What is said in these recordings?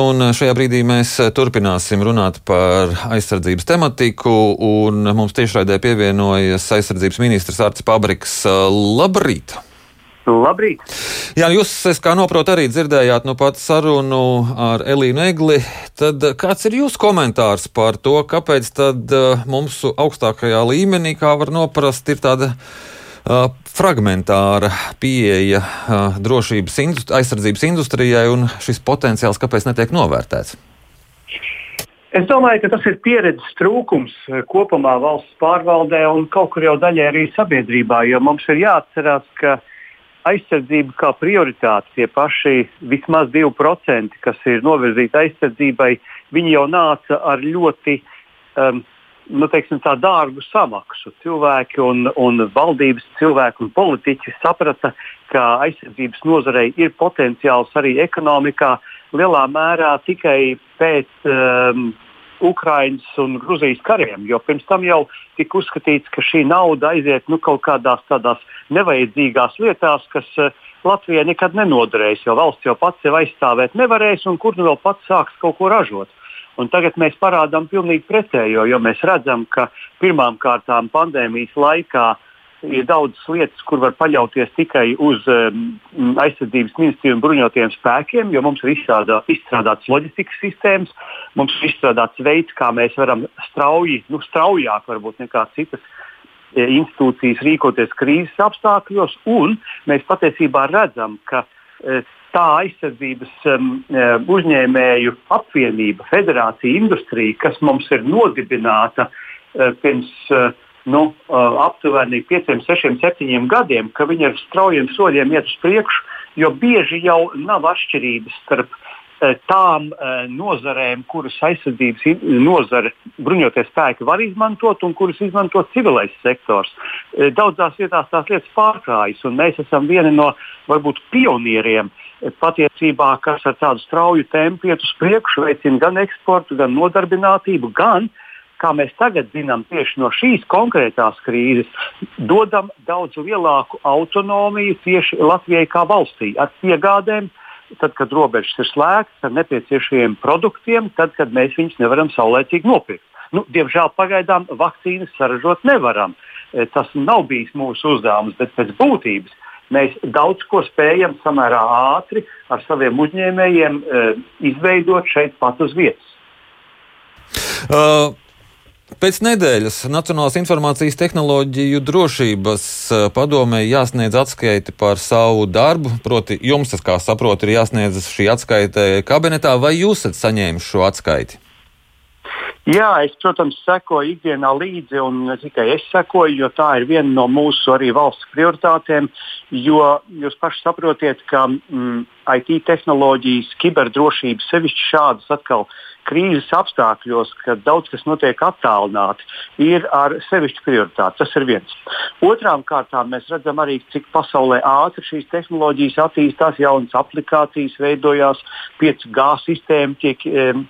Un šajā brīdī mēs turpināsim runāt par aizsardzības tematiku. Mums tiešraidē pievienojas aizsardzības ministrs Arts Pabriks. Labrīt! Labrīt! Jā, jūs, kā noprotu, arī dzirdējāt nu pat sarunu ar Elīnu Egli. Tad kāds ir jūsu komentārs par to, kāpēc tad mums augstākajā līmenī, kā var noprast, ir tāda fragmentāra pieeja drošības industri, aizsardzības industrijai un šis potenciāls, kāpēc netiek novērtēts? Es domāju, ka tas ir pieredzes trūkums kopumā valsts pārvaldē un kaut kur jau daļai arī sabiedrībā, jo mums ir jāatcerās, ka aizsardzība kā prioritāte, tie paši vismaz 2%, kas ir novirzīti aizsardzībai, viņi jau nāca ar ļoti um, nu, teiksim, tā dārgu samaksu. Cilvēki un, un valdības cilvēki un politiķi saprata, ka aizsardzības nozarei ir potenciāls arī ekonomikā lielā mērā tikai pēc um, Ukraiņas un Gruzijas kariem, jo pirms tam jau tika uzskatīts, ka šī nauda aiziet nu, kaut kādās tādās nevajadzīgās lietās, kas uh, Latvijai nekad nenoderēs, jo valsts jau pats sev aizstāvēt nevarēs, un kur nu vēl pats sāks kaut ko ražot. Un tagad mēs parādām pilnīgi pretējo, jo mēs redzam, ka pirmām kārtām pandēmijas laikā ir daudzas lietas, kur var paļauties tikai uz um, aizsardzības ministriju un bruņotajiem spēkiem, jo mums ir izstrādā, izstrādāts loģistikas sistēmas, mums ir izstrādāts veids, kā mēs varam strauji, nu, straujāk varbūt nekā citas e, institūcijas rīkoties krīzes apstākļos, un mēs patiesībā redzam, ka e, tā aizsardzības um, um, uzņēmēju apvienība, federācija, industrija, kas mums ir nodibināta uh, pirms uh, nu, uh, aptuveni 5, 6, 7 gadiem, ka viņi ar straujiem soļiem iet uz priekšu, jo bieži jau nav atšķirības starp uh, tām uh, nozarēm, kuras aizsardzības nozare bruņoties spēki var izmantot un kuras izmanto civilais sektors. Uh, daudzās vietās tās lietas pārklājas, un mēs esam vieni no varbūt pionieriem patiesībā, kas ar tādu strauju tempu iet uz priekšu, veicina gan eksportu, gan nodarbinātību, gan, kā mēs tagad zinām, tieši no šīs konkrētās krīzes, dodam daudz lielāku autonomiju tieši Latvijai kā valstī ar piegādēm. Tad, kad robežas ir slēgtas ar nepieciešamiem produktiem, tad, kad mēs viņus nevaram saulēcīgi nopirkt. Nu, diemžēl pagaidām vakcīnas saražot nevaram. E, tas nav bijis mūsu uzdevums, bet pēc būtības mēs daudz ko spējam samērā ātri ar saviem uzņēmējiem uh, izveidot šeit pat uz vietas. Uh. Pēc nedēļas Nacionālās informācijas tehnoloģiju drošības e, padomē jāsniedz atskaiti par savu darbu. Proti, jums, kā saprotu, ir jāsniedz šī atskaite kabinetā, vai jūs esat saņēmuši šo atskaiti? Jā, es, protams, sekoju ikdienā līdzi, un ne tikai es sekoju, jo tā ir viena no mūsu arī valsts prioritātēm. Jo jūs paši saprotiet, ka mm, IT tehnoloģijas, kiberdrošības, sevišķi šādas atkal krīzes apstākļos, kad daudz kas notiek attālināti, ir ar sevišķu prioritāti. Tas ir viens. Otrām kārtām mēs redzam arī, cik pasaulē ātri šīs tehnoloģijas attīstās, jaunas aplikācijas veidojās, 5G sistēma tiek,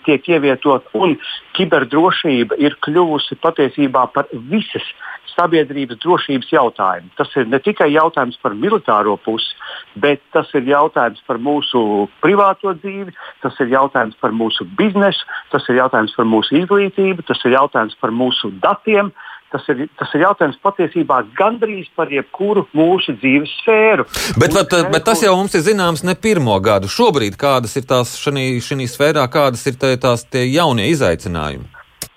tiek ievietota un kiberdrošība ir kļuvusi patiesībā par visas sabiedrības drošības jautājumu. Tas ir ne tikai jautājums par militāro pusi, bet tas ir jautājums par mūsu privāto dzīvi, tas ir jautājums par mūsu biznesu, tas ir jautājums par mūsu izglītību, tas ir jautājums par mūsu datiem. Tas ir, tas ir jautājums patiesībā gandrīz par jebkuru mūsu dzīves sfēru. Bet, bet, bet tas jau mums ir zināms ne pirmo gadu. Šobrīd kādas ir tās šajā sfērā, kādas ir tās jaunie izaicinājumi?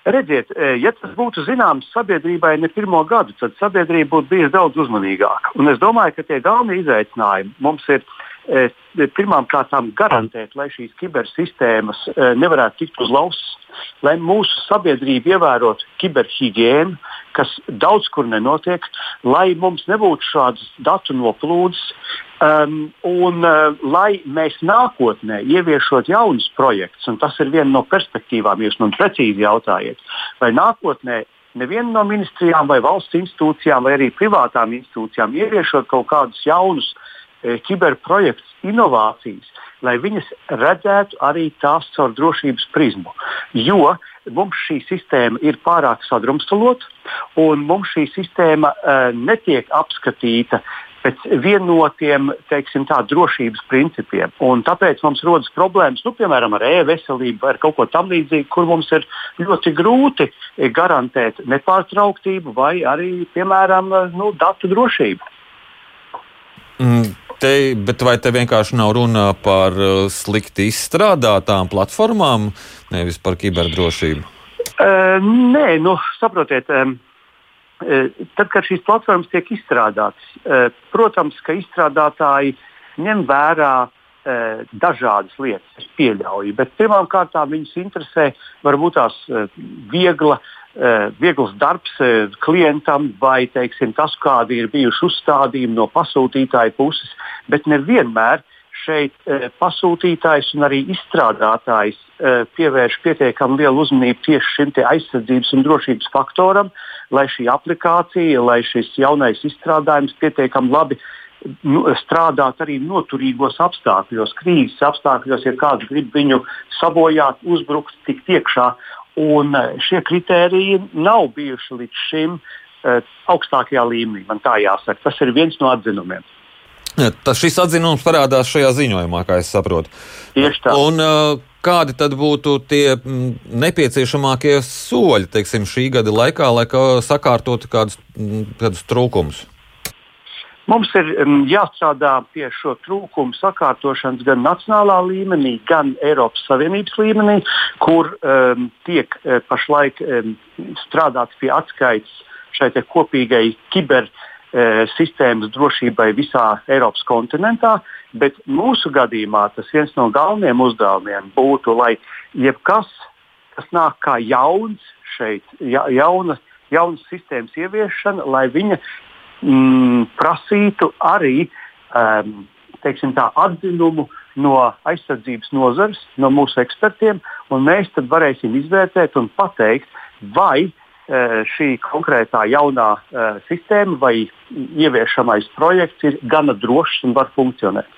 Redziet, e, ja tas būtu zināms sabiedrībai ne pirmo gadu, tad sabiedrība būtu bijusi daudz uzmanīgāka. Un es domāju, ka tie galvenie izaicinājumi mums ir e, pirmām kārtām garantēt, lai šīs kibersistēmas e, nevarētu tikt uzlauztas, lai mūsu sabiedrība ievērotu kiberhigiēnu, kas daudz kur nenotiek, lai mums nebūtu šādas datu noplūdes, um, un uh, lai mēs nākotnē ieviešot jaunus projektus, un tas ir viena no perspektīvām, jūs man precīzi jautājiet, vai nākotnē neviena no ministrijām vai valsts institūcijām vai arī privātām institūcijām ieviešot kaut kādus jaunus e, kiberprojektus, inovācijas, lai viņas redzētu arī tās caur drošības prizmu. Jo mums šī sistēma ir pārāk sadrumstalota, un mums šī sistēma uh, netiek apskatīta pēc vienotiem teiksim, tā, drošības principiem. Un tāpēc mums rodas problēmas, nu, piemēram, ar e-veselību vai kaut ko tamlīdzīgu, kur mums ir ļoti grūti garantēt nepārtrauktību vai arī, piemēram, nu, datu drošību. Mm. Te, bet vai te vienkārši nav runa par uh, slikti izstrādātām platformām, nevis par kiberdrošību? Uh, nē, nu, saprotiet, um, tad, kad šīs platformas tiek izstrādātas, uh, protams, ka izstrādātāji ņem vērā uh, dažādas lietas, es pieļauju, bet pirmkārt viņus interesē varbūt tās uh, viegla uh, viegls darbs eh, klientam vai teiksim, tas, kādi ir bijuši uzstādījumi no pasūtītāja puses, bet nevienmēr šeit eh, pasūtītājs un arī izstrādātājs pievērš pietiekami lielu uzmanību tieši šim aizsardzības un drošības faktoram, lai šī aplikācija, lai šis jaunais izstrādājums pietiekami labi nu, strādāt arī noturīgos apstākļos, krīzes apstākļos, ja kāds grib viņu sabojāt, uzbrukt, tikt iekšā. Un eh, šie kriteriji nav bijuši līdz šim uh, augstākajā līmenī. Man tā jāsaka. Tas ir viens no atzinumiem. Ja, tas šis atzinums parādās šajā ziņojumā, kā es saprotu. Tieši tā. Un, uh, kādi tad būtu tie mm, nepieciešamākie soļi teiksim, šī gada laikā, lai sakārtotu kādus, mm, kādus trūkumus? Mums ir um, jāstrādā pie šo trūkumu sakārtošanas gan nacionālā līmenī, gan Eiropas Savienības līmenī, kur um, tiek uh, pašlaik um, strādāts pie atskaites šai kopīgai kibersistēmas uh, drošībai visā Eiropas kontinentā. Bet mūsu gadījumā tas viens no galvenajiem uzdevumiem būtu, lai jebkas, kas nāk kā jauns šeit, ja, jauna, jaunas sistēmas ieviešana, lai viņa mm, prasītu arī um, tā, atzinumu no aizsardzības nozares, no mūsu ekspertiem, un mēs tad varēsim izvērtēt un pateikt, vai uh, šī konkrētā jaunā uh, sistēma vai ieviešamais projekts ir gana drošs un var funkcionēt.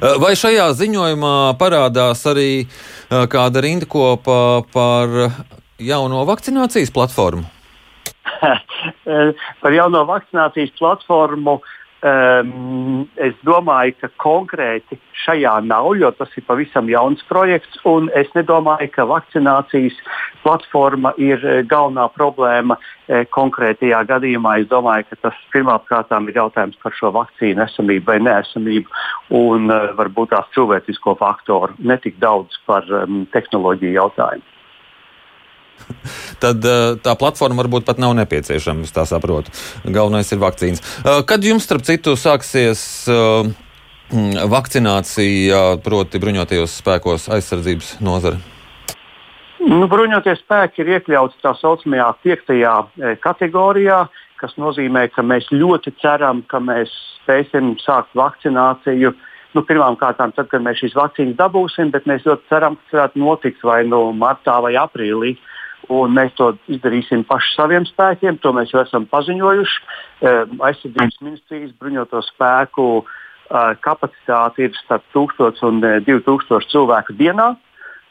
Uh, vai šajā ziņojumā parādās arī uh, kāda rindakopa par jauno vakcinācijas platformu? par jauno vakcinācijas platformu. Um, es domāju, ka konkrēti šajā nav, jo tas ir pavisam jauns projekts. Es nedomāju, ka vakcinācijas platforma ir eh, galvenā problēma e, konkrētajā gadījumā. Es domāju, ka tas pirmkārt ir jautājums par šo vakcīnu esamību vai neesamību un e, varbūt tās cilvēcisko faktoru, ne tik daudz par um, tehnoloģiju jautājumu. tad uh, tā platforma varbūt pat nav nepieciešama. Es tā saprotu. Galvenais ir vakcīnas. Uh, kad jums, starp citu, sāksies uh, vakcinācija, proti, bruņotajos spēkos aizsardzības nozare? Nu, bruņoties spēki ir iekļauts tā saucamajā piektajā kategorijā, kas nozīmē, ka mēs ļoti ceram, ka mēs spēsim sākt vakcināciju nu, pirmkārt, tad, kad mēs šīs vakcīnas dabūsim, bet mēs ļoti ceram, ka tas varētu notikt vai nu martā vai aprīlī. Uh, un mēs to izdarīsim paši saviem spēkiem. To mēs jau esam paziņojuši. Ehm, aizsardzības ministrijas bruņoto spēku kapacitāte ir starp 1000 un 2000 cilvēku dienā.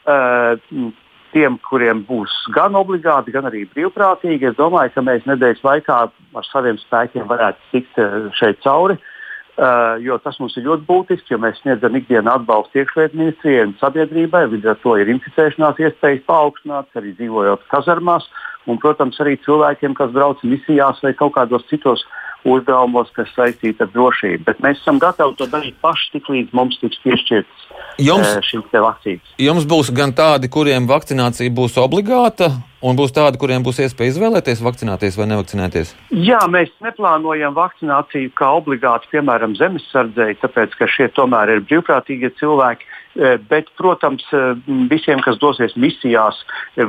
Ehm, tiem, kuriem būs gan obligāti, gan arī brīvprātīgi, es domāju, ka mēs nedēļas laikā ar saviem spēkiem varētu tikt šeit cauri. Uh, Uh, jo tas mums ir ļoti būtiski, jo mēs sniedzam ikdienas atbalstu iekšlietu ministrijai un sabiedrībai. Līdz ar to ir inficēšanās iespējas paaugstināts arī dzīvojot kazarmās, un, protams, arī cilvēkiem, kas brauc misijās vai kaut kādos citos uzdevumos, kas saistīti ar drošību. Bet mēs esam gatavi to darīt paši, tik līdz mums tiks piešķirtas jums, šīs vakcīnas. Jums būs gan tādi, kuriem vakcinācija būs obligāta, un būs tādi, kuriem būs iespēja izvēlēties, vakcinēties vai nevakcinēties? Jā, mēs neplānojam vakcināciju kā obligātu, piemēram, zemesardzēji, tāpēc ka šie tomēr ir brīvprātīgie cilvēki. Eh, bet, protams, eh, visiem, kas dosies misijās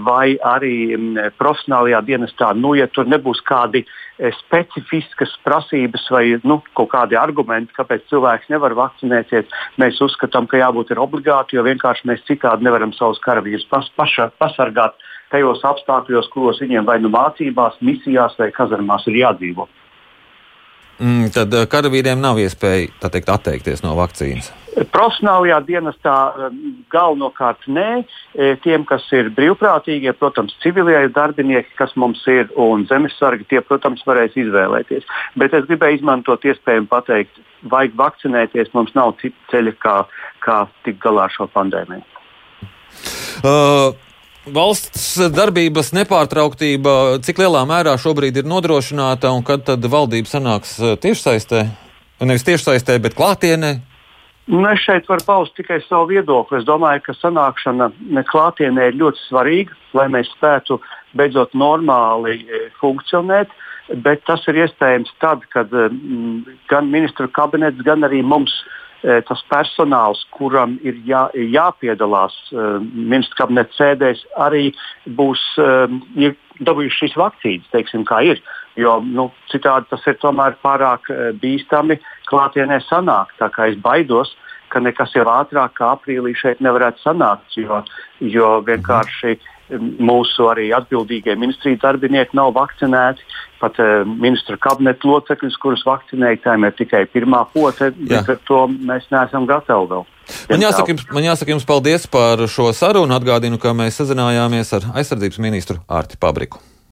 vai arī mm, profesionālajā dienestā, nu, ja tur nebūs kādi eh, specifiskas prasības vai nu, kaut kādi argumenti, kāpēc cilvēks nevar vakcinēties, mēs uzskatām, ka jābūt obligāti, jo vienkārši mēs citādi nevaram savus karavīrus pas, paša, pasargāt tajos apstākļos, kuros viņiem vai nu mācībās, misijās vai kazarmās ir jādzīvot. Mm, tad karavīriem nav iespēja teikt, atteikties no vakcīnas. Profesionālajā dienestā galvenokārt nē. Tiem, kas ir brīvprātīgie, protams, civilie darbinieki, kas mums ir, un zemesargi, tie, protams, varēs izvēlēties. Bet es gribēju izmantot iespēju pateikt, vajag vakcinēties, mums nav cita ceļa, kā, kā tikt galā ar šo pandēmiju. Uh. Valsts darbības nepārtrauktība, cik lielā mērā šobrīd ir nodrošināta un kad tad valdība sanāks tiešsaistē? Nevis tiešsaistē, bet klātienē, Nu, es šeit varu paust tikai savu viedokli. Es domāju, ka sanākšana klātienē ir ļoti svarīga, lai mēs spētu beidzot normāli e, funkcionēt. Bet tas ir iespējams tad, kad mm, gan ministru kabinets, gan arī mums e, tas personāls, kuram ir jā, jāpiedalās ministru kabineta sēdēs, arī būs dabūjuši šīs vakcīnas, teiksim, kā ir. Jo nu, citādi tas ir tomēr pārāk bīstami klātienē sanākt. Tā kā es baidos, ka nekas jau ātrāk kā aprīlī šeit nevarētu sanākt, jo, jo vienkārši mūsu arī atbildīgie ministriju darbinieki nav vakcinēti. Pat uh, ministra kabineta locekļus, kurus vakcinēja, tām ir tikai pirmā pote, bet ar to mēs neesam gatavi vēl. Man jāsaka, jums, man jāsaka jums paldies par šo sarunu. Atgādinu, ka mēs sazinājāmies ar aizsardzības ministru Ārti Pabriku.